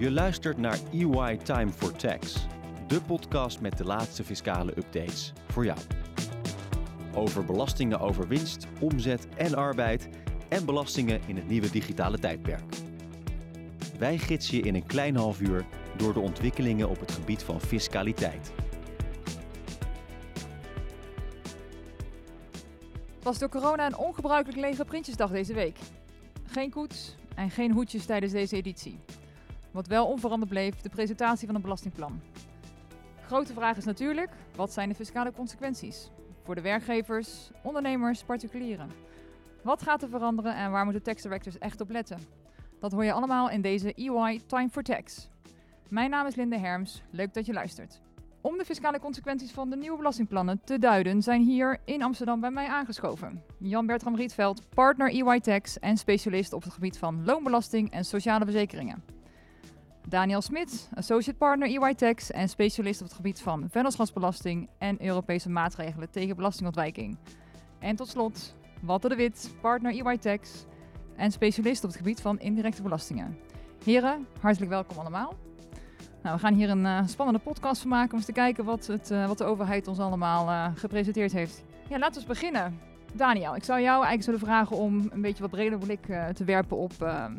Je luistert naar EY Time for Tax, de podcast met de laatste fiscale updates voor jou. Over belastingen over winst, omzet en arbeid en belastingen in het nieuwe digitale tijdperk. Wij gidsen je in een klein half uur door de ontwikkelingen op het gebied van fiscaliteit. was door corona een ongebruikelijk lege Prinsjesdag deze week. Geen koets en geen hoedjes tijdens deze editie. Wat wel onveranderd bleef, de presentatie van een belastingplan. Grote vraag is natuurlijk, wat zijn de fiscale consequenties? Voor de werkgevers, ondernemers, particulieren. Wat gaat er veranderen en waar moeten tax directors echt op letten? Dat hoor je allemaal in deze EY Time for Tax. Mijn naam is Linde Herms, leuk dat je luistert. Om de fiscale consequenties van de nieuwe belastingplannen te duiden, zijn hier in Amsterdam bij mij aangeschoven. Jan-Bertram Rietveld, partner EY Tax en specialist op het gebied van loonbelasting en sociale verzekeringen. Daniel Smit, associate partner EY Tax en specialist op het gebied van vennootschapsbelasting en Europese maatregelen tegen belastingontwijking. En tot slot, Walter de Wit, partner EY Tax en specialist op het gebied van indirecte belastingen. Heren, hartelijk welkom allemaal. Nou, we gaan hier een uh, spannende podcast van maken om eens te kijken wat, het, uh, wat de overheid ons allemaal uh, gepresenteerd heeft. Ja, laten we beginnen. Daniel, ik zou jou eigenlijk zullen vragen om een beetje wat breder blik te werpen op, ehm,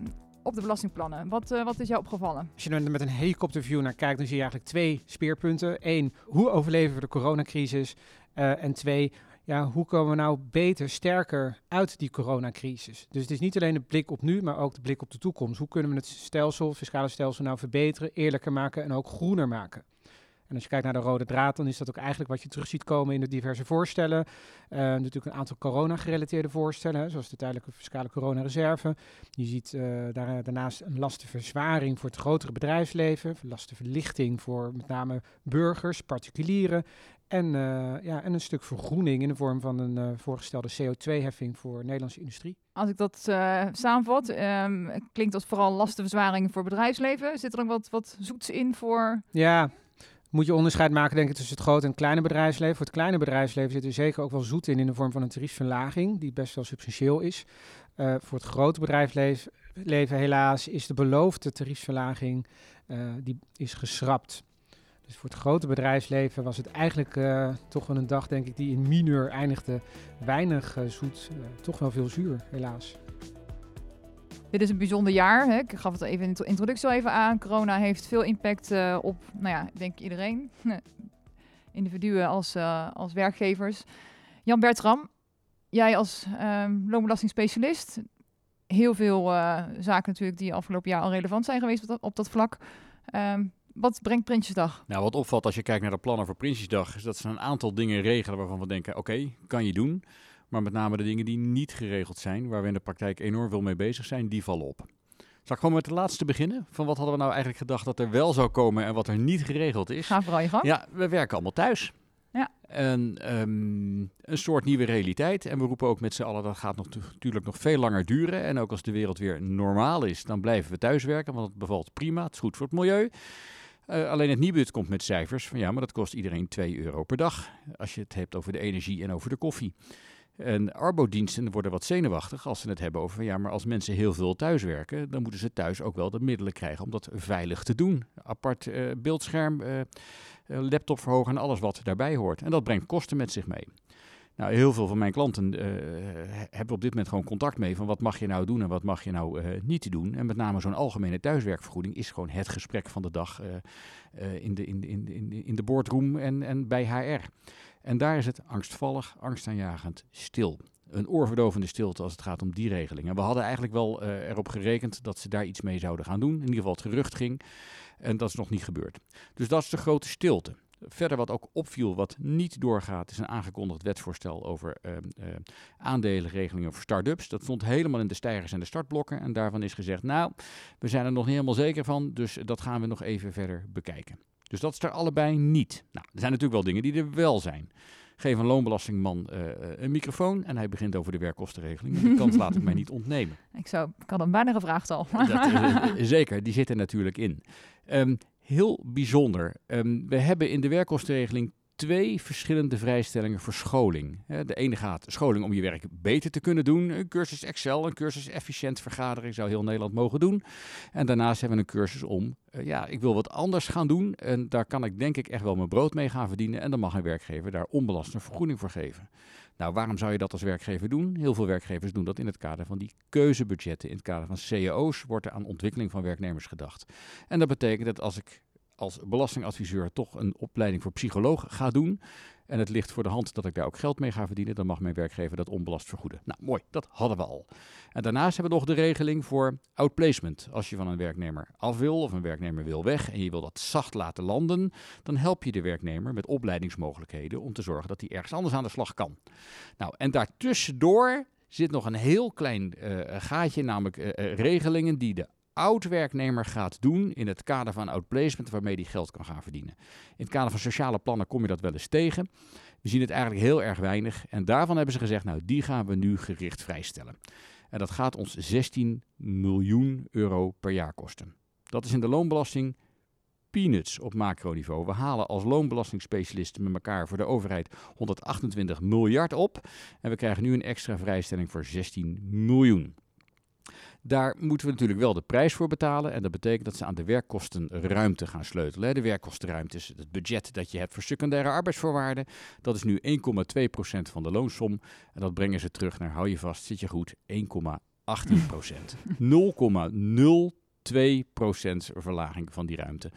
op de belastingplannen. Wat, wat is jou opgevallen? Als je er met een helikopterview naar kijkt, dan zie je eigenlijk twee speerpunten. Eén, hoe overleven we de coronacrisis? en twee, ja, hoe komen we nou beter, sterker uit die coronacrisis? Dus het is niet alleen de blik op nu, maar ook de blik op de toekomst. Hoe kunnen we het stelsel, het fiscale stelsel nou verbeteren, eerlijker maken en ook groener maken? En als je kijkt naar de rode draad, dan is dat ook eigenlijk wat je terug ziet komen in de diverse voorstellen. Uh, natuurlijk een aantal corona-gerelateerde voorstellen, zoals de tijdelijke fiscale coronareserve. Je ziet uh, daar, daarnaast een lastenverzwaring voor het grotere bedrijfsleven, lastenverlichting voor met name burgers, particulieren. En, uh, ja, en een stuk vergroening in de vorm van een uh, voorgestelde CO2-heffing voor Nederlandse industrie. Als ik dat uh, samenvat, um, klinkt dat vooral lastenverzwaring voor bedrijfsleven. Zit er ook wat, wat zoets in voor... Ja, moet je onderscheid maken denk ik tussen het grote en kleine bedrijfsleven. Voor het kleine bedrijfsleven zit er zeker ook wel zoet in in de vorm van een tariefverlaging, die best wel substantieel is. voor het grote bedrijfsleven helaas is de beloofde tariefverlaging, die is geschrapt. Dus voor het grote bedrijfsleven was het eigenlijk uh, toch wel een dag, denk ik, die in mineur eindigde. Weinig zoet, toch wel veel zuur, helaas. Dit is een bijzonder jaar. Hè? Ik gaf het even in de introductie al even aan. Corona heeft veel impact op, nou ja, ik denk iedereen. Individuen als, als werkgevers. Jan Bertram, jij als um, loonbelastingspecialist. Heel veel zaken natuurlijk die afgelopen jaar al relevant zijn geweest op dat, op dat vlak. Um, wat brengt Prinsjesdag? Nou, wat opvalt als je kijkt naar de plannen voor Prinsjesdag, is dat ze een aantal dingen regelen waarvan we denken: oké, kan je doen. Maar met name de dingen die niet geregeld zijn, waar we in de praktijk enorm veel mee bezig zijn, die vallen op. Zal ik gewoon met de laatste beginnen? Van wat hadden we nou eigenlijk gedacht dat er wel zou komen en wat er niet geregeld is? Ga vooral je gang. Ja, we werken allemaal thuis. Ja. En um, een soort nieuwe realiteit. En we roepen ook met z'n allen, dat gaat nog, natuurlijk nog veel langer duren. En ook als de wereld weer normaal is, dan blijven we thuiswerken, want het bevalt prima. Het is goed voor het milieu. Uh, alleen het Nibud komt met cijfers van ja, maar dat kost iedereen 2 euro per dag. Als je het hebt over de energie en over de koffie. En arbodiensten worden wat zenuwachtig als ze het hebben over ja, maar als mensen heel veel thuiswerken, dan moeten ze thuis ook wel de middelen krijgen om dat veilig te doen. Apart uh, beeldscherm, uh, laptop verhogen en alles wat daarbij hoort. En dat brengt kosten met zich mee. Nou, heel veel van mijn klanten uh, hebben op dit moment gewoon contact mee van wat mag je nou doen en wat mag je nou uh, niet doen. En met name zo'n algemene thuiswerkvergoeding is gewoon het gesprek van de dag uh, in, de, in, de, in, de, in de boardroom en, en bij HR. En daar is het angstvallig, angstaanjagend stil. Een oorverdovende stilte als het gaat om die regeling. En we hadden eigenlijk wel erop gerekend dat ze daar iets mee zouden gaan doen. In ieder geval het gerucht ging. En dat is nog niet gebeurd. Dus dat is de grote stilte. Verder wat ook opviel, wat niet doorgaat, is een aangekondigd wetsvoorstel over uh, uh, aandelenregelingen voor start-ups. Dat stond helemaal in de stijgers en de startblokken. En daarvan is gezegd, nou, we zijn er nog niet helemaal zeker van, dus dat gaan we nog even verder bekijken. Dus dat is er allebei niet. Nou, er zijn natuurlijk wel dingen die er wel zijn. Geef een loonbelastingman uh, een microfoon en hij begint over de werkkostenregeling. Die kans laat ik mij niet ontnemen. Ik, zou, ik had hem bijna gevraagd al. Dat, zeker, die zit er natuurlijk in. Um, heel bijzonder. Um, we hebben in de werkkostenregeling twee verschillende vrijstellingen voor scholing. De ene gaat scholing om je werk beter te kunnen doen. Een cursus Excel, een cursus efficiënt vergadering zou heel Nederland mogen doen. En daarnaast hebben we een cursus om, eh, ja, ik wil wat anders gaan doen. En daar kan ik denk ik echt wel mijn brood mee gaan verdienen. En dan mag een werkgever daar onbelast een vergoeding voor geven. Nou, waarom zou je dat als werkgever doen? Heel veel werkgevers doen dat in het kader van die keuzebudgetten. In het kader van cao's wordt er aan ontwikkeling van werknemers gedacht. En dat betekent dat als ik als belastingadviseur toch een opleiding voor psycholoog ga doen. En het ligt voor de hand dat ik daar ook geld mee ga verdienen, dan mag mijn werkgever dat onbelast vergoeden. Nou, mooi, dat hadden we al. En daarnaast hebben we nog de regeling voor outplacement. Als je van een werknemer af wil of een werknemer wil weg en je wil dat zacht laten landen, dan help je de werknemer met opleidingsmogelijkheden om te zorgen dat hij ergens anders aan de slag kan. Nou, en daartussendoor zit nog een heel klein uh, gaatje, namelijk uh, regelingen die de oud-werknemer gaat doen in het kader van outplacement waarmee die geld kan gaan verdienen. In het kader van sociale plannen kom je dat wel eens tegen. We zien het eigenlijk heel erg weinig en daarvan hebben ze gezegd, nou die gaan we nu gericht vrijstellen. En dat gaat ons 16 miljoen euro per jaar kosten. Dat is in de loonbelasting peanuts op macroniveau. We halen als loonbelastingspecialisten met elkaar voor de overheid 128 miljard op. En we krijgen nu een extra vrijstelling voor 16 miljoen. Daar moeten we natuurlijk wel de prijs voor betalen. En dat betekent dat ze aan de werkkostenruimte gaan sleutelen. De werkkostenruimte is het budget dat je hebt voor secundaire arbeidsvoorwaarden. Dat is nu 1,2% van de loonssom. En dat brengen ze terug naar, hou je vast, zit je goed, 1,18%. 0,02% verlaging van die ruimte.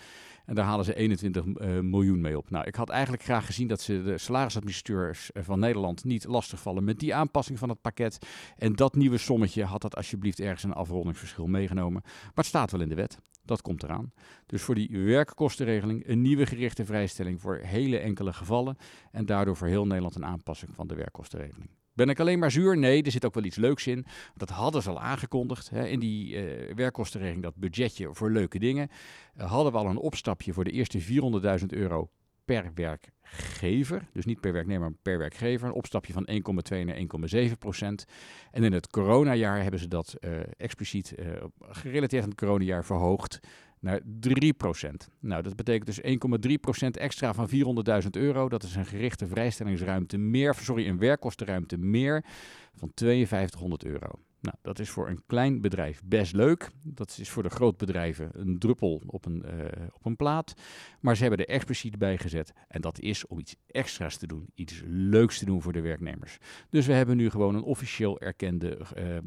En daar halen ze 21 uh, eh, miljoen mee op. Nou, ik had eigenlijk graag gezien dat ze de salarisadministrateurs eh, van Nederland niet lastigvallen met die aanpassing van het pakket. En dat nieuwe sommetje had dat alsjeblieft ergens een afrondingsverschil meegenomen. Maar het staat wel in de wet. Dat komt eraan. Dus voor die werkkostenregeling een nieuwe gerichte vrijstelling voor hele enkele gevallen. En daardoor voor heel Nederland een aanpassing van de werkkostenregeling. Ben ik alleen maar zuur? Nee, er zit ook wel iets leuks in. Dat hadden ze al aangekondigd. Hè. In die uh, werkkostenregeling, dat budgetje voor leuke dingen, uh, hadden we al een opstapje voor de eerste 400.000 euro per werkgever. Dus niet per werknemer, maar per werkgever. Een opstapje van 1,2 naar 1,7 procent. En in het coronajaar hebben ze dat uh, expliciet gerelateerd aan het coronajaar verhoogd naar 3%. Nou, dat betekent dus 1,3% extra van 400.000 euro. Dat is een gerichte vrijstellingsruimte meer, sorry, een werkkostenruimte meer van 5200 euro. Nou, dat is voor een klein bedrijf best leuk. Dat is voor de grootbedrijven een druppel op een, uh, op een plaat. Maar ze hebben er expliciet bij gezet. En dat is om iets extra's te doen. Iets leuks te doen voor de werknemers. Dus we hebben nu gewoon een officieel erkende uh, uh,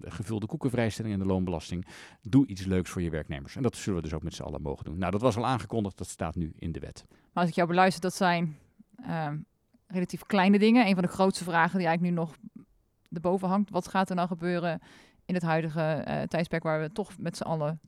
gevulde koekenvrijstelling in de loonbelasting. Doe iets leuks voor je werknemers. En dat zullen we dus ook met z'n allen mogen doen. Nou, dat was al aangekondigd. Dat staat nu in de wet. Maar als ik jou beluister, dat zijn ehm, relatief kleine dingen. Een van de grootste vragen die eigenlijk nu nog erboven hangt. Wat gaat er nou gebeuren in het huidige uh, tijdsperk waar we toch met z'n allen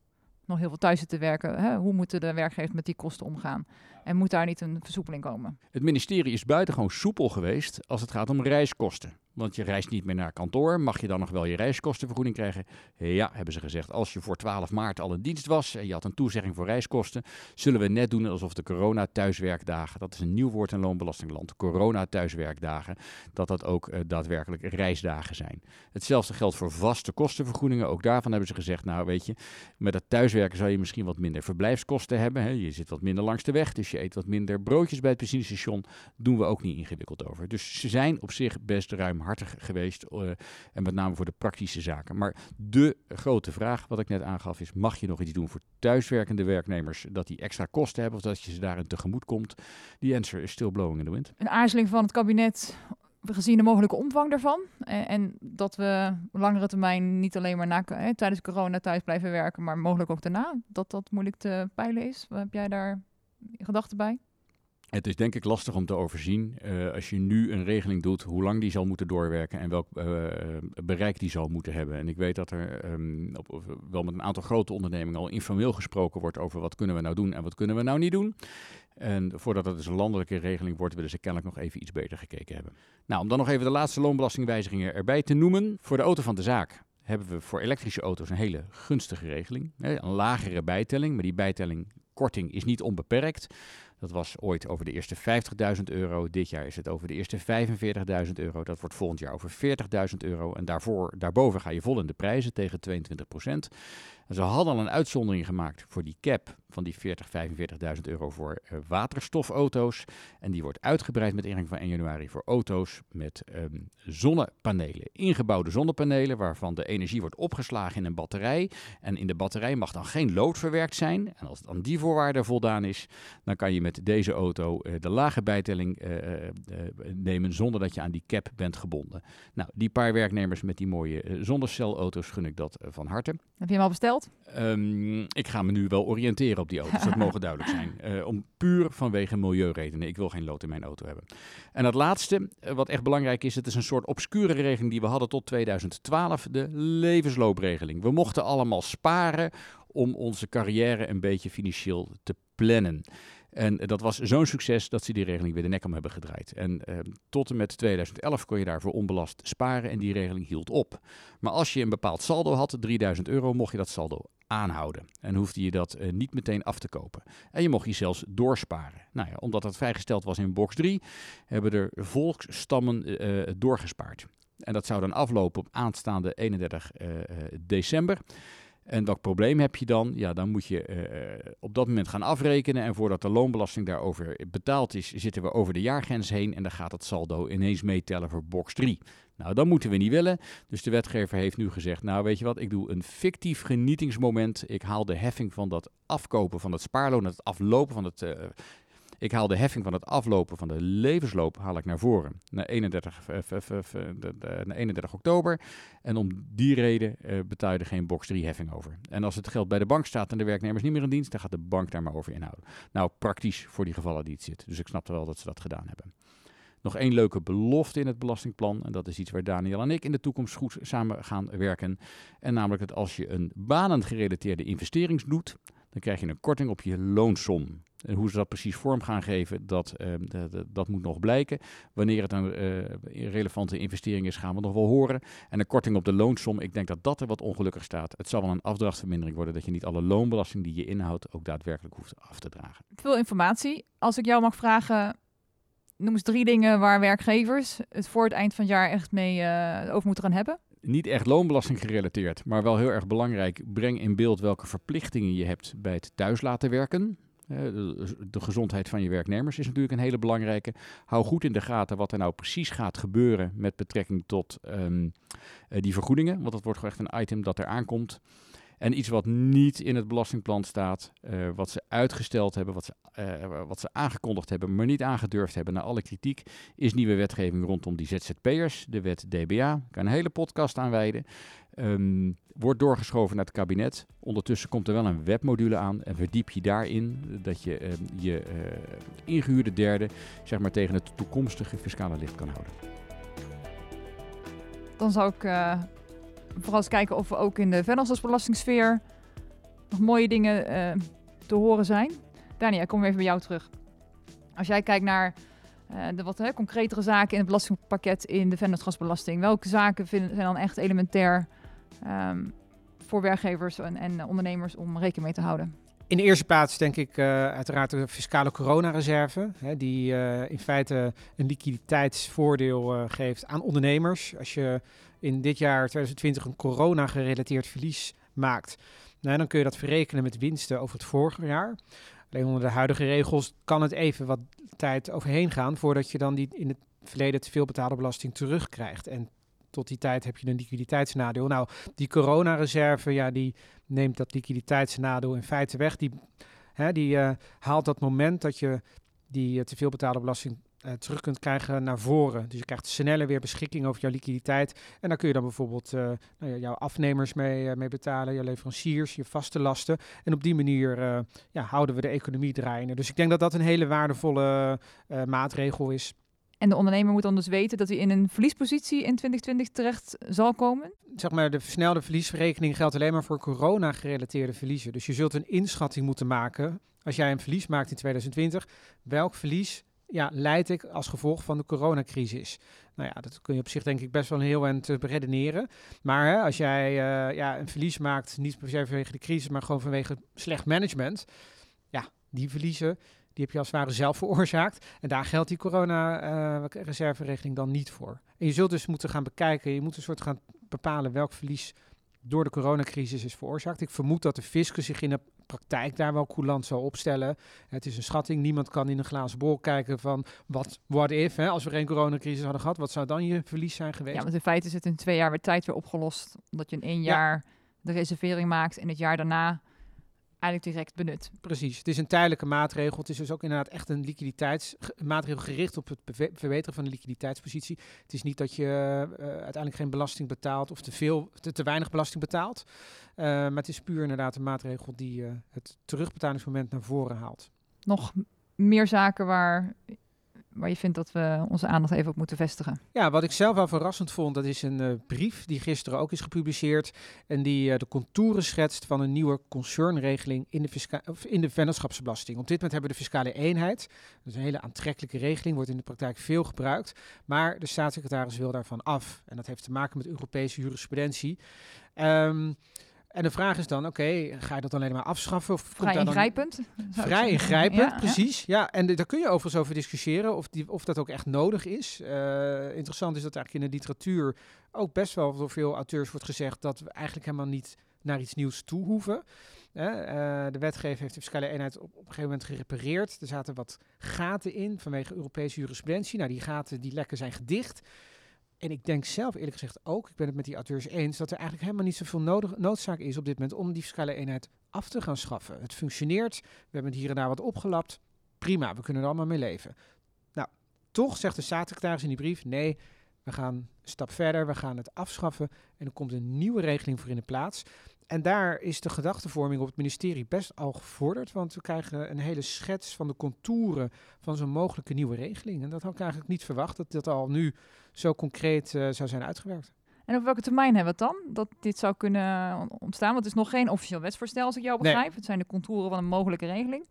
nog heel veel thuis zitten werken? Hè? Hoe moeten de werkgevers met die kosten omgaan? En moet daar niet een versoepeling komen? Het ministerie is buitengewoon soepel geweest als het gaat om reiskosten. Want je reist niet meer naar kantoor. Mag je dan nog wel je reiskostenvergoeding krijgen? Ja, hebben ze gezegd. Als je voor 12 maart al in dienst was en je had een toezegging voor reiskosten, zullen we net doen alsof de corona-thuiswerkdagen, dat is een nieuw woord in loonbelastingland, corona-thuiswerkdagen, dat dat ook uh, daadwerkelijk reisdagen zijn. Hetzelfde geldt voor vaste kostenvergoedingen. Ook daarvan hebben ze gezegd, nou weet je, met het thuiswerken zou je misschien wat minder verblijfskosten hebben. Hè? Je zit wat minder langs de weg, dus je eet wat minder broodjes bij het benzinestation. Doen we ook niet ingewikkeld over. Dus ze zijn op zich best ruim hartig geweest. Uh, en met name voor de praktische zaken. Maar de grote vraag, wat ik net aangaf, is: mag je nog iets doen voor thuiswerkende werknemers? Dat die extra kosten hebben of dat je ze daarin tegemoet komt? Die answer is still blowing in the wind. Een aarzeling van het kabinet gezien de mogelijke omvang daarvan. En, en, dat we langere termijn niet alleen maar na, hè, tijdens corona thuis blijven werken, maar mogelijk ook daarna. Dat dat moeilijk te peilen is. Heb jij daar gedachten bij? Het is denk ik lastig om te overzien uh, als je nu een regeling doet, hoe lang die zal moeten doorwerken en welk uh, bereik die zal moeten hebben. En ik weet dat er um, op, wel met een aantal grote ondernemingen al informeel gesproken wordt over wat kunnen we nou doen en wat kunnen we nou niet doen. En voordat het dus een landelijke regeling wordt, willen ze kennelijk nog even iets beter gekeken hebben. Nou, om dan nog even de laatste loonbelastingwijzigingen erbij te noemen. Voor de auto van de zaak hebben we voor elektrische auto's een hele gunstige regeling. Een lagere bijtelling, maar die bijtelling korting is niet onbeperkt. Dat was ooit over de eerste 50.000 euro. Dit jaar is het over de eerste 45.000 euro. Dat wordt volgend jaar over 40.000 euro. En daarvoor, daarboven ga je vol in de prijzen tegen 22 procent. Ze hadden al een uitzondering gemaakt voor die cap van die 40, 45.000 euro voor uh, waterstofauto's. En die wordt uitgebreid met ingang van 1 januari voor auto's met um, zonnepanelen. Ingebouwde zonnepanelen waarvan de energie wordt opgeslagen in een batterij. En in de batterij mag dan geen lood verwerkt zijn. En als dan die voorwaarde voldaan is, dan kan je met deze auto uh, de lage bijtelling uh, nemen zonder dat je aan die cap bent gebonden. Nou, die paar werknemers met die mooie zonnecelauto's gun ik dat van harte. Heb je hem al besteld? Um, ik ga me nu wel oriënteren op die auto's, dat mogen duidelijk zijn. Uh, om puur vanwege milieuredenen. Ik wil geen lood in mijn auto hebben. En het laatste, uh, wat echt belangrijk is, het is een soort obscure regeling die we hadden tot 2012, de levensloopregeling. We mochten allemaal sparen om onze carrière een beetje financieel te plannen. En dat was zo'n succes dat ze die regeling weer de nek om hebben gedraaid. En eh, tot en met 2011 kon je daarvoor onbelast sparen en die regeling hield op. Maar als je een bepaald saldo had, 3000 euro, mocht je dat saldo aanhouden. En hoefde je dat uh, niet meteen af te kopen. En je mocht je zelfs doorsparen. Nou ja, omdat dat vrijgesteld was in box 3, hebben er volksstammen uh, doorgespaard. En dat zou dan aflopen op aanstaande 31 december. En welk probleem heb je dan? Ja, dan moet je uh, op dat moment gaan afrekenen. En voordat de loonbelasting daarover betaald is, zitten we over de jaargrens heen. En dan gaat het saldo ineens meetellen voor box 3. Nou, dat moeten we niet willen. Dus de wetgever heeft nu gezegd: Nou, weet je wat, ik doe een fictief genietingsmoment. Ik haal de heffing van dat afkopen van het spaarloon, het aflopen van het. Uh, ik haal de heffing van het aflopen van de levensloop haal ik naar voren. Naar 31, naar 31 oktober. En om die reden uh, betaal je er geen box 3 heffing over. En als het geld bij de bank staat en de werknemers niet meer in dienst, dan gaat de bank daar maar over inhouden. Nou, praktisch voor die gevallen die het zit. Dus ik snap wel dat ze dat gedaan hebben. Nog één leuke belofte in het belastingplan. En dat is iets waar Daniel en ik in de toekomst goed samen gaan werken. En namelijk dat als je een banengerelateerde investering doet, dan krijg je een korting op je loonsom. En hoe ze dat precies vorm gaan geven, dat, uh, dat, dat moet nog blijken. Wanneer het een uh, relevante investering is, gaan we nog wel horen. En een korting op de loonsom, ik denk dat dat er wat ongelukkig staat. Het zal wel een afdrachtvermindering worden, dat je niet alle loonbelasting die je inhoudt ook daadwerkelijk hoeft af te dragen. Veel informatie. Als ik jou mag vragen, noem eens drie dingen waar werkgevers het voor het eind van het jaar echt mee uh, over moeten gaan hebben niet echt loonbelasting gerelateerd, maar wel heel erg belangrijk. Breng in beeld welke verplichtingen je hebt bij het thuis laten werken. De, gezondheid van je werknemers is natuurlijk een hele belangrijke. Hou goed in de gaten wat er nou precies gaat gebeuren met betrekking tot um, die vergoedingen. Want dat wordt gewoon echt een item dat er aankomt. En iets wat niet in het belastingplan staat, uh, wat ze uitgesteld hebben, wat ze, uh, wat ze aangekondigd hebben, maar niet aangedurfd hebben na alle kritiek, is nieuwe wetgeving rondom die ZZP'ers, de wet DBA. Ik kan een hele podcast aan wijden. Um, wordt doorgeschoven naar het kabinet. Ondertussen komt er wel een webmodule aan en verdiep je daarin dat je uh, je uh, ingehuurde derde zeg maar, tegen het toekomstige fiscale licht kan houden. Dan zou ik vooral eens kijken of we ook in de vennootschapsbelastingsfeer nog mooie dingen te horen zijn. Daniel, kom even bij jou terug. Als jij kijkt naar de wat hè, concretere zaken in het belastingpakket in de vennootschapsbelasting, welke zaken vinden, zijn dan echt elementair um, voor werkgevers en, en, ondernemers om rekening mee te houden? In de eerste plaats denk ik uh, uiteraard de fiscale coronareserve, hè, die in feite een liquiditeitsvoordeel geeft aan ondernemers. Als je in dit jaar 2020 een corona-gerelateerd verlies maakt, nou, dan kun je dat verrekenen met winsten over het vorige jaar. Alleen onder de huidige regels kan het even wat tijd overheen gaan voordat je dan die in het verleden te veel betaalde belasting terugkrijgt. En tot die tijd heb je een liquiditeitsnadeel. Nou, die coronareserve, ja, die neemt dat liquiditeitsnadeel in feite weg. Die, hè, die uh, haalt dat moment dat je die uh, te veel betaalde belasting uh, terug kunt krijgen naar voren. Dus je krijgt sneller weer beschikking over jouw liquiditeit. En daar kun je dan bijvoorbeeld uh, nou ja, jouw afnemers mee, uh, mee betalen, jouw leveranciers, je vaste lasten. En op die manier ja, houden we de economie draaiende. Dus ik denk dat dat een hele waardevolle maatregel is. En de ondernemer moet dan dus weten dat hij in een verliespositie in 2020 terecht zal komen? Zeg maar, de versnelde verliesverrekening geldt alleen maar voor corona-gerelateerde verliezen. Dus je zult een inschatting moeten maken als jij een verlies maakt in 2020. Welk verlies ja, leid ik als gevolg van de coronacrisis? Nou ja, dat kun je op zich denk ik best wel een heel eind te beredeneren. Maar hè, als jij uh, ja, een verlies maakt, niet per se vanwege de crisis, maar gewoon vanwege slecht management. Ja, die verliezen die heb je als het ware zelf veroorzaakt. En daar geldt die corona-reserveregeling dan niet voor. En je zult dus moeten gaan bekijken, je moet een soort gaan bepalen welk verlies door de coronacrisis is veroorzaakt. Ik vermoed dat de fiscus zich in de praktijk daar wel coulant zal opstellen. Het is een schatting. Niemand kan in een glazen bol kijken van wat what if, hè, als we geen coronacrisis hadden gehad, wat zou dan je verlies zijn geweest? Ja, want in feite is het in twee jaar weer tijd weer opgelost. Omdat je in één jaar de reservering maakt en het jaar daarna eigenlijk direct benut. Precies. Het is een tijdelijke maatregel. Het is dus ook inderdaad echt een liquiditeitsmaatregel gericht op het verbeteren van de liquiditeitspositie. Het is niet dat je uh, uiteindelijk geen belasting betaalt of te veel, te, te weinig belasting betaalt. Uh, maar het is puur inderdaad een maatregel die uh, het terugbetalingsmoment naar voren haalt. Nog meer zaken waar waar je vindt dat we onze aandacht even op moeten vestigen. Ja, wat ik zelf wel verrassend vond, dat is een uh, brief die gisteren ook is gepubliceerd. En die uh, de contouren schetst van een nieuwe concernregeling in de, of in de vennootschapsbelasting. Op dit moment hebben we de fiscale eenheid. Dat is een hele aantrekkelijke regeling, wordt in de praktijk veel gebruikt. Maar de staatssecretaris wil daarvan af. En dat heeft te maken met Europese jurisprudentie. Um, en de vraag is dan, oké, ga je dat alleen maar afschaffen? Of vrij komt ingrijpend? Vrij ingrijpend, ja, precies. Ja. ja. en daar kun je overigens over discussiëren of, die, of dat ook echt nodig is. Uh, interessant is dat eigenlijk in de literatuur ook best wel door veel auteurs wordt gezegd dat we eigenlijk helemaal niet naar iets nieuws toe hoeven. Uh, de wetgever heeft de fiscale eenheid op, op, een gegeven moment gerepareerd. Er zaten wat gaten in vanwege Europese jurisprudentie. Nou, die gaten, die lekken zijn gedicht. En ik denk zelf eerlijk gezegd ook, ik ben het met die auteurs eens, dat er eigenlijk helemaal niet zoveel noodzaak is op dit moment om die fiscale eenheid af te gaan schaffen. Het functioneert, we hebben het hier en daar wat opgelapt. Prima, we kunnen er allemaal mee leven. Nou, toch zegt de staatssecretaris in die brief, nee, we gaan een stap verder, we gaan het afschaffen en er komt een nieuwe regeling voor in de plaats. En daar is de gedachtevorming op het ministerie best al gevorderd, want we krijgen een hele schets van de contouren van zo'n mogelijke nieuwe regeling. En dat had ik eigenlijk niet verwacht, dat dat al nu zo concreet uh, zou zijn uitgewerkt. En op welke termijn hebben we het dan, dat dit zou kunnen ontstaan? Want het is nog geen officieel wetsvoorstel, als ik jou begrijp. Nee. Het zijn de contouren van een mogelijke regeling.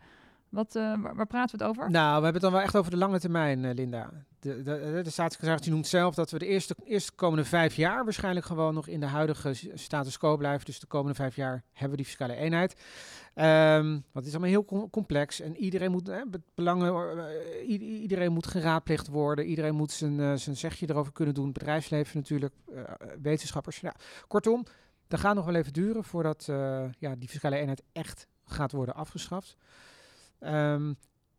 Wat, uh, waar, waar, praten we het over? Nou, we hebben het dan wel echt over de lange termijn, uh, Linda. De, de, staatssecretaris noemt zelf dat we de eerste, komende vijf jaar waarschijnlijk gewoon nog in de huidige status quo blijven. Dus de komende vijf jaar hebben we die fiscale eenheid. Um, want het is allemaal heel complex en iedereen moet, belangen, uh, iedereen moet geraadplicht worden. Iedereen moet zijn, zijn zegje erover kunnen doen. Bedrijfsleven natuurlijk, wetenschappers. Ja. Kortom, dat gaat nog wel even duren voordat ja, die fiscale eenheid echt gaat worden afgeschaft. Um,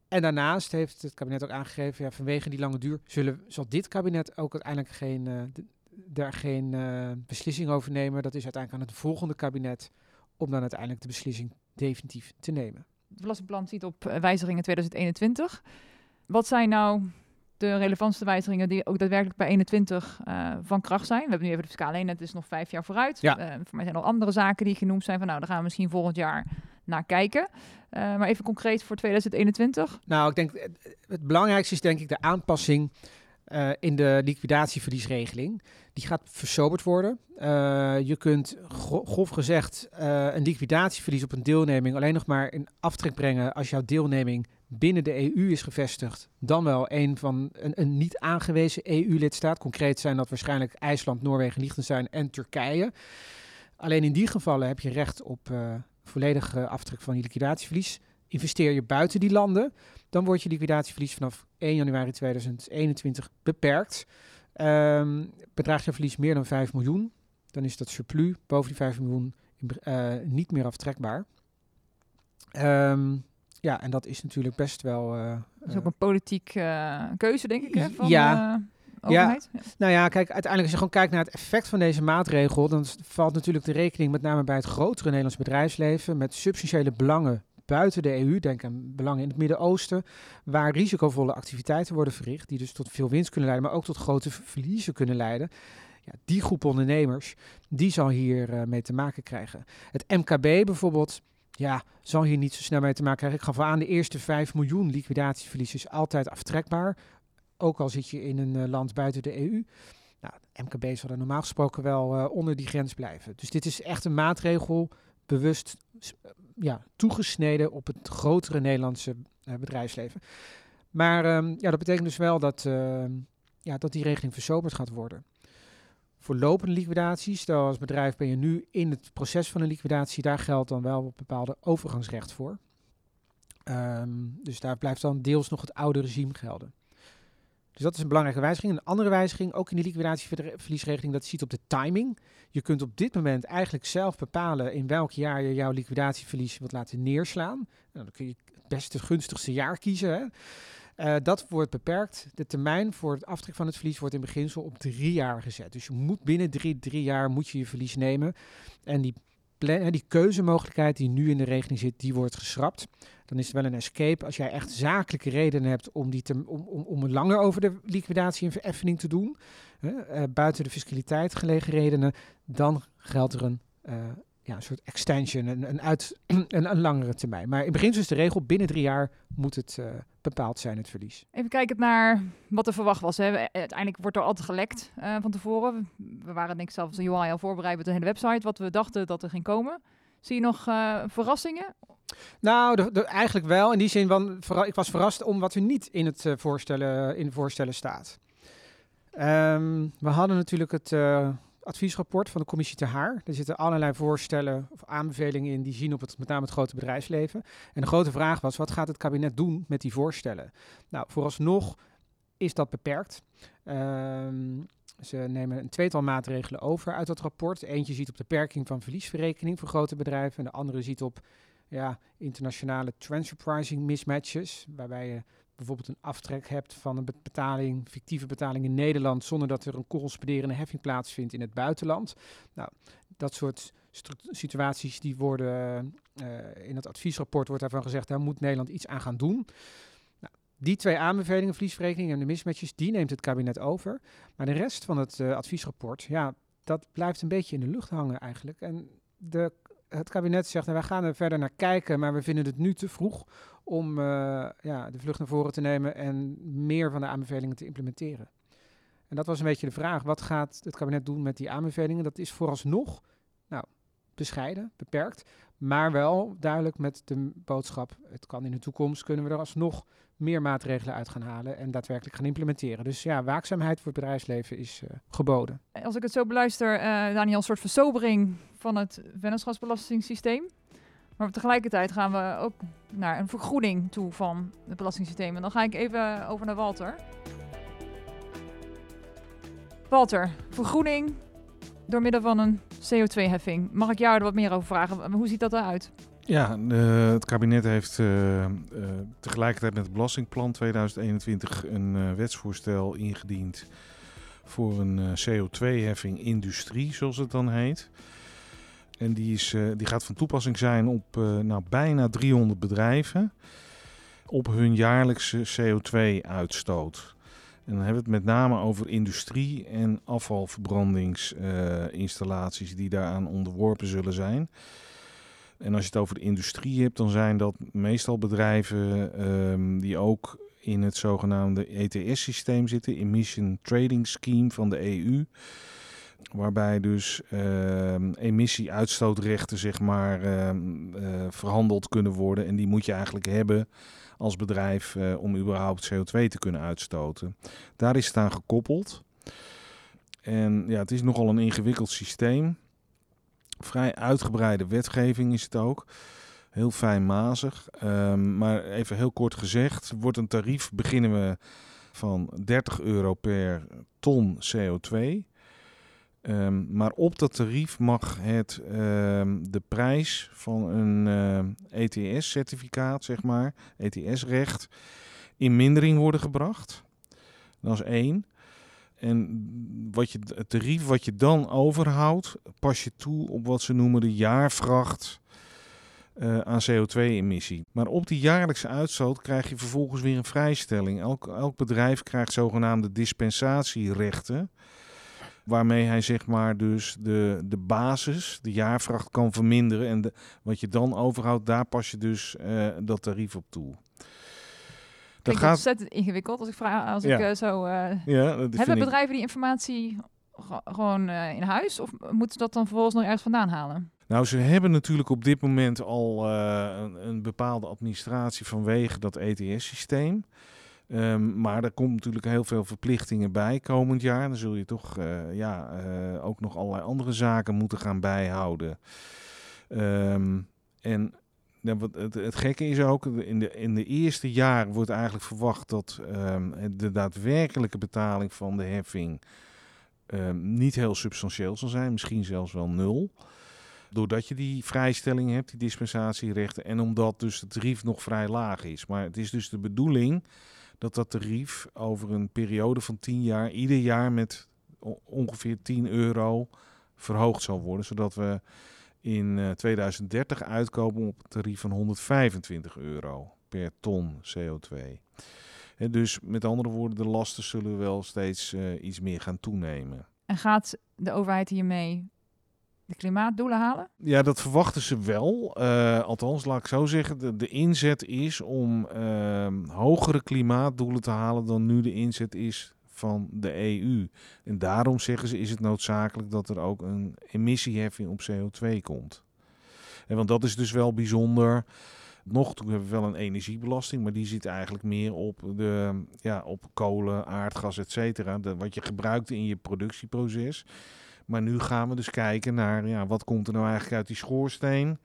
en daarnaast heeft het kabinet ook aangegeven, ja, vanwege die lange duur, zullen, zal dit kabinet ook uiteindelijk geen, uh, daar geen uh, beslissing over nemen. Dat is uiteindelijk aan het volgende kabinet om dan uiteindelijk de beslissing definitief te nemen. Het belastingplan ziet op eh, wijzigingen 2021. Wat zijn nou de relevantste wijzigingen die ook daadwerkelijk bij 21 uh, van kracht zijn. We hebben nu even de fiscale eenheid, het is nog vijf jaar vooruit. Ja. Uh, voor mij zijn er nog andere zaken die genoemd zijn van nou, daar gaan we misschien volgend jaar naar kijken. Uh, maar even concreet voor 2021. Nou, ik denk het belangrijkste is denk ik de aanpassing uh, in de liquidatieverliesregeling. Die gaat versoberd worden. Uh, je kunt grof gezegd een liquidatieverlies op een deelneming alleen nog maar in aftrek brengen als jouw deelneming binnen de EU is gevestigd, dan wel een van een, een niet aangewezen EU-lidstaat. Concreet zijn dat waarschijnlijk IJsland, Noorwegen, Liechtenstein en Turkije. Alleen in die gevallen heb je recht op volledige aftrek van je liquidatieverlies. Investeer je buiten die landen, dan wordt je liquidatieverlies vanaf 1 januari 2021 beperkt. Um, bedraagt je verlies meer dan 5 miljoen, dan is dat surplus boven die 5 miljoen uh, niet meer aftrekbaar. Um, ja, en dat is natuurlijk best wel. Uh, dat is ook een politiek uh, keuze, denk ik. Hè, van, ja. Ja. nou ja, kijk, uiteindelijk als je gewoon kijkt naar het effect van deze maatregel, dan valt natuurlijk de rekening met name bij het grotere Nederlands bedrijfsleven met substantiële belangen buiten de EU, denk aan belangen in het Midden-Oosten, waar risicovolle activiteiten worden verricht, die dus tot veel winst kunnen leiden, maar ook tot grote verliezen kunnen leiden. Ja, die groep ondernemers, die zal hier uh, mee te maken krijgen. Het MKB bijvoorbeeld, ja, zal hier niet zo snel mee te maken krijgen. Ik gaf aan, de eerste 5 miljoen liquidatieverlies is altijd aftrekbaar. Ook al zit je in een uh, land buiten de EU. Nou, MKB zal er normaal gesproken wel uh, onder die grens blijven. Dus dit is echt een maatregel bewust ja, toegesneden op het grotere Nederlandse bedrijfsleven. Maar um, ja, dat betekent dus wel dat, ehm, ja, dat die regeling versoberd gaat worden voor lopende liquidaties. Stel als bedrijf ben je nu in het proces van een liquidatie, daar geldt dan wel bepaalde overgangsrecht voor. Ehm, dus daar blijft dan deels nog het oude regime gelden. Dus dat is een belangrijke wijziging. Een andere wijziging, ook in de liquidatieverliesregeling, dat ziet op de timing. Je kunt op dit moment eigenlijk zelf bepalen in welk jaar je jouw liquidatieverlies wilt laten neerslaan. Nou, dan kun je het beste gunstigste jaar kiezen. Hè? Uh, dat wordt beperkt. De termijn voor het aftrek van het verlies wordt in beginsel op drie jaar gezet. Dus je moet binnen drie, drie jaar moet je je verlies nemen. En die, die keuzemogelijkheid die nu in de regeling zit, die wordt geschrapt. Dan is het wel een escape. Als jij echt zakelijke redenen hebt om, die te, om, om, om langer over de liquidatie en vereffening te doen, uh, buiten de fiscaliteit gelegen redenen, dan geldt er een uh, ja, een soort extension, een, een, uit, een, een langere termijn. Maar in beginsel is de regel, binnen drie jaar moet het uh, bepaald zijn, het verlies. Even kijken naar wat er verwacht was. Hè. Uiteindelijk wordt er altijd gelekt uh, van tevoren. We waren denk ik zelfs een UI al voorbereid met de hele website, wat we dachten dat er ging komen. Zie je nog uh, verrassingen? Nou, de, de, eigenlijk wel. In die zin, van, ik was verrast om wat er niet in het voorstellen, in de voorstellen staat. Um, we hadden natuurlijk het adviesrapport van de commissie Ter Haar. Er zitten allerlei voorstellen of aanbevelingen in die zien op het, met name het grote bedrijfsleven. En de grote vraag was, wat gaat het kabinet doen met die voorstellen? Nou, vooralsnog is dat beperkt. Um, ze nemen een tweetal maatregelen over uit dat rapport. Eentje ziet op de beperking van verliesverrekening voor grote bedrijven. En de andere ziet op ja, internationale transfer pricing mismatches. Waarbij je bijvoorbeeld een aftrek hebt van een betaling, fictieve betaling in Nederland, zonder dat er een corresponderende heffing plaatsvindt in het buitenland. Nou, dat soort situaties die worden uh, in het adviesrapport wordt daarvan gezegd, daar moet Nederland iets aan gaan doen. Nou, die twee aanbevelingen, vliesverrekening en de mismatches, die neemt het kabinet over. Maar de rest van het uh, adviesrapport, ja, dat blijft een beetje in de lucht hangen eigenlijk. En de het kabinet zegt, nou, wij gaan er verder naar kijken, maar we vinden het nu te vroeg om uh, ja, de vlucht naar voren te nemen en meer van de aanbevelingen te implementeren. En dat was een beetje de vraag, wat gaat het kabinet doen met die aanbevelingen? Dat is vooralsnog nou, bescheiden, beperkt, maar wel duidelijk met de boodschap, het kan in de toekomst, kunnen we er alsnog meer maatregelen uit gaan halen en daadwerkelijk gaan implementeren. Dus ja, waakzaamheid voor het bedrijfsleven is uh, geboden. Als ik het zo beluister, uh, Daniel, een soort versobering van het vennootschapsbelastingssysteem. Maar tegelijkertijd gaan we ook naar een vergroening toe van het belastingssysteem. En dan ga ik even over naar Walter. Walter, vergroening door middel van een CO2-heffing. Mag ik jou er wat meer over vragen? Hoe ziet dat eruit? Ja, het kabinet heeft uh, uh, tegelijkertijd met het Belastingplan 2021 een wetsvoorstel ingediend voor een CO2-heffing industrie, zoals het dan heet. En die, is, die gaat van toepassing zijn op nou, bijna 300 bedrijven op hun jaarlijkse CO2-uitstoot. En dan hebben we het met name over industrie- en afvalverbrandingsinstallaties die daaraan onderworpen zullen zijn. En als je het over de industrie hebt, dan zijn dat meestal bedrijven um, die ook in het zogenaamde ETS-systeem zitten, Emission Trading Scheme van de EU. Waarbij dus uh, emissie-uitstootrechten zeg maar, uh, uh, verhandeld kunnen worden. En die moet je eigenlijk hebben als bedrijf eh, om überhaupt CO2 te kunnen uitstoten. Daar is het aan gekoppeld. En ja, het is nogal een ingewikkeld systeem. Vrij uitgebreide wetgeving is het ook. Heel fijnmazig. Um, maar even heel kort gezegd, wordt een tarief, beginnen we van 30 euro per ton CO2. Um, maar op dat tarief mag het, um, de prijs van een uh, eh, ETS-certificaat, zeg maar, ETS-recht, in mindering worden gebracht. Dat is één. En wat je, het tarief wat je dan overhoudt, pas je toe op wat ze noemen de jaarvracht uh, aan CO2-emissie. Maar op die jaarlijkse uitstoot krijg je vervolgens weer een vrijstelling. Elk, elk bedrijf krijgt zogenaamde dispensatierechten. Waarmee hij zeg maar dus de, de basis, de jaarvracht kan verminderen. En de, wat je dan overhoudt, daar pas je dus uh, dat tarief op toe. Dat gaat ontzettend ingewikkeld als ik vraag als ja. ik uh, zo. Uh, ja, hebben bedrijven die informatie gewoon uh, in huis of moeten ze dat dan vervolgens nog ergens vandaan halen? Nou, ze hebben natuurlijk op dit moment al een, een, bepaalde administratie vanwege dat ETS-systeem. Um, maar er komt natuurlijk heel veel verplichtingen bij komend jaar. Dan zul je toch ja, ook nog allerlei andere zaken moeten gaan bijhouden. Um, en Wat het, gekke is ook, in de, in de eerste jaar wordt eigenlijk verwacht dat ehm, de daadwerkelijke betaling van de heffing ehm, niet heel substantieel zal zijn, misschien zelfs wel nul. Doordat je die vrijstelling hebt, die dispensatierechten, en omdat dus het tarief nog vrij laag is. Maar het is dus de bedoeling dat dat tarief over een periode van 10 jaar ieder jaar met ongeveer 10 euro verhoogd zal worden, zodat we in eh, 2030 uitkomen op een tarief van 125 euro per ton CO2. Hè, dus met andere woorden, de lasten zullen wel steeds eh, iets meer gaan toenemen. En gaat de overheid hiermee de klimaatdoelen halen? Ja, dat verwachten ze wel. Eh, althans, laat ik zo zeggen, de, de inzet is om ehm, hogere klimaatdoelen te halen dan nu de inzet is van de EU. En daarom zeggen ze, is het noodzakelijk dat er ook een emissieheffing op CO2 komt. En want dat is dus wel bijzonder. Nog toe hebben we wel een energiebelasting, maar die zit eigenlijk meer op, de, ja, op kolen, aardgas, et cetera. Wat je gebruikt in je productieproces. Maar nu gaan we dus kijken naar ja, wat komt er nou eigenlijk uit die schoorsteen.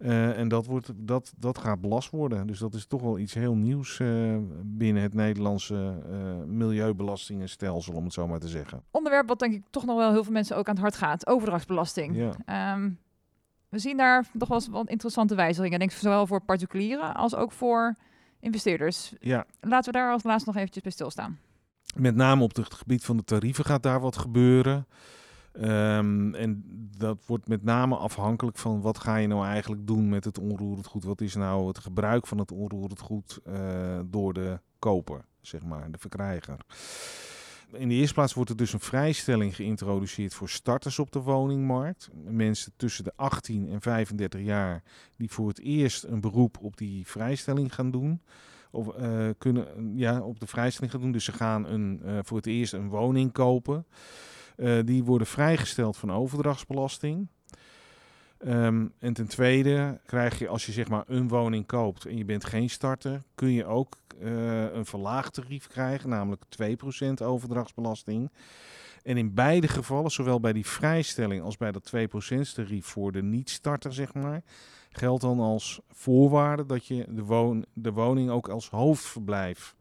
Eh, en dat, wordt, dat, dat gaat belast worden. Dus dat is toch wel iets heel nieuws eh, binnen het Nederlandse eh milieubelastingenstelsel, om het zo maar te zeggen. Onderwerp wat denk ik toch nog wel heel veel mensen ook aan het hart gaat. Overdrachtsbelasting. Ja. Ehm, we zien daar toch wel eens wat interessante wijzigingen. Denk zowel voor particulieren als ook voor investeerders. ja, Laten we daar als laatste nog eventjes bij stilstaan. met name op het gebied van de tarieven gaat daar wat gebeuren. Ehm, en dat wordt met name afhankelijk van wat ga je nou eigenlijk doen met het onroerend goed. Wat is nou het gebruik van het onroerend goed eh, door de koper, zeg maar, de verkrijger. In de eerste plaats wordt er dus een vrijstelling geïntroduceerd voor starters op de woningmarkt. Mensen tussen de 18 en 35 jaar die voor het eerst een beroep op die vrijstelling gaan doen. Of eh, kunnen ja, op de vrijstelling gaan doen. Dus ze gaan een, eh, voor het eerst een woning kopen. Eh, die worden vrijgesteld van overdrachtsbelasting. Ehm, en ten tweede krijg je als je zeg maar een woning koopt en je bent geen starter, kun je ook eh, een verlaagd tarief krijgen, namelijk 2% overdrachtsbelasting. En in beide gevallen, zowel bij die vrijstelling als bij dat 2% tarief voor de niet-starter, zeg maar, geldt dan als voorwaarde dat je de, woon, de woning ook als hoofdverblijf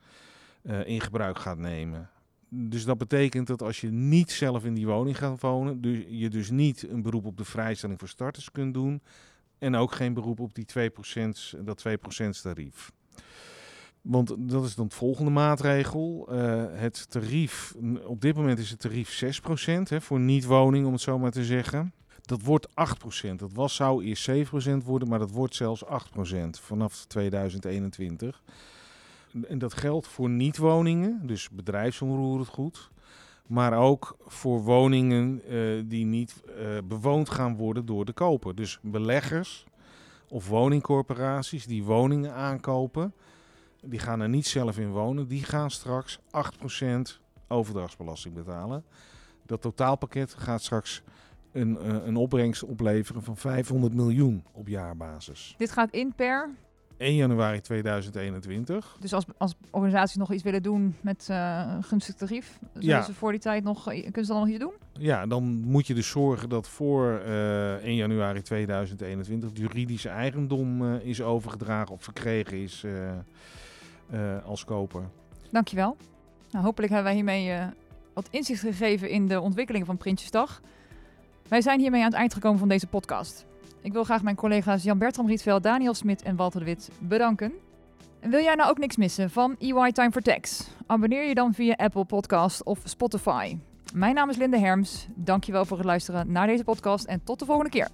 eh, in gebruik gaat nemen. Dus dat betekent dat als je niet zelf in die woning gaat wonen, dus je dus niet een beroep op de vrijstelling voor starters kunt doen en ook geen beroep op die 2%, dat 2% tarief. Want dat is dan de volgende maatregel. Eh, het tarief, op dit moment is het tarief 6% hè, voor niet-woning, om het zo maar te zeggen. Dat wordt 8%. Dat was, zou eerst 7% worden, maar dat wordt zelfs 8% vanaf 2021. En dat geldt voor niet-woningen, dus bedrijfsonroerend goed. Maar ook voor woningen eh, die niet eh, bewoond gaan worden door de koper. Dus beleggers of woningcorporaties die woningen aankopen, die gaan er niet zelf in wonen. Die gaan straks 8% overdrachtsbelasting betalen. Dat totaalpakket gaat straks een, eh, een opbrengst opleveren van 500 miljoen op jaarbasis. Dit gaat in per. 1 januari 2021. Dus als, als organisaties nog iets willen doen met eh, gunstig tarief, zullen Ja. ze voor die tijd nog, eh, kunnen ze dan nog iets doen? Ja, dan moet je dus zorgen dat voor eh 1 januari 2021 het juridische eigendom eh, is overgedragen of verkregen is eh, eh, als koper. Dankjewel. Nou, hopelijk hebben wij hiermee eh, wat inzicht gegeven in de ontwikkeling van Prinsjesdag. Wij zijn hiermee aan het eind gekomen van deze podcast. Ik wil graag mijn collega's Jan-Bertram Rietveld, Daniel Smit en Walter de Wit bedanken. En wil jij nou ook niks missen van EY Time for Tax? Abonneer je dan via Apple Podcast of Spotify. Mijn naam is Linde Herms. Dankjewel voor het luisteren naar deze podcast en tot de volgende keer.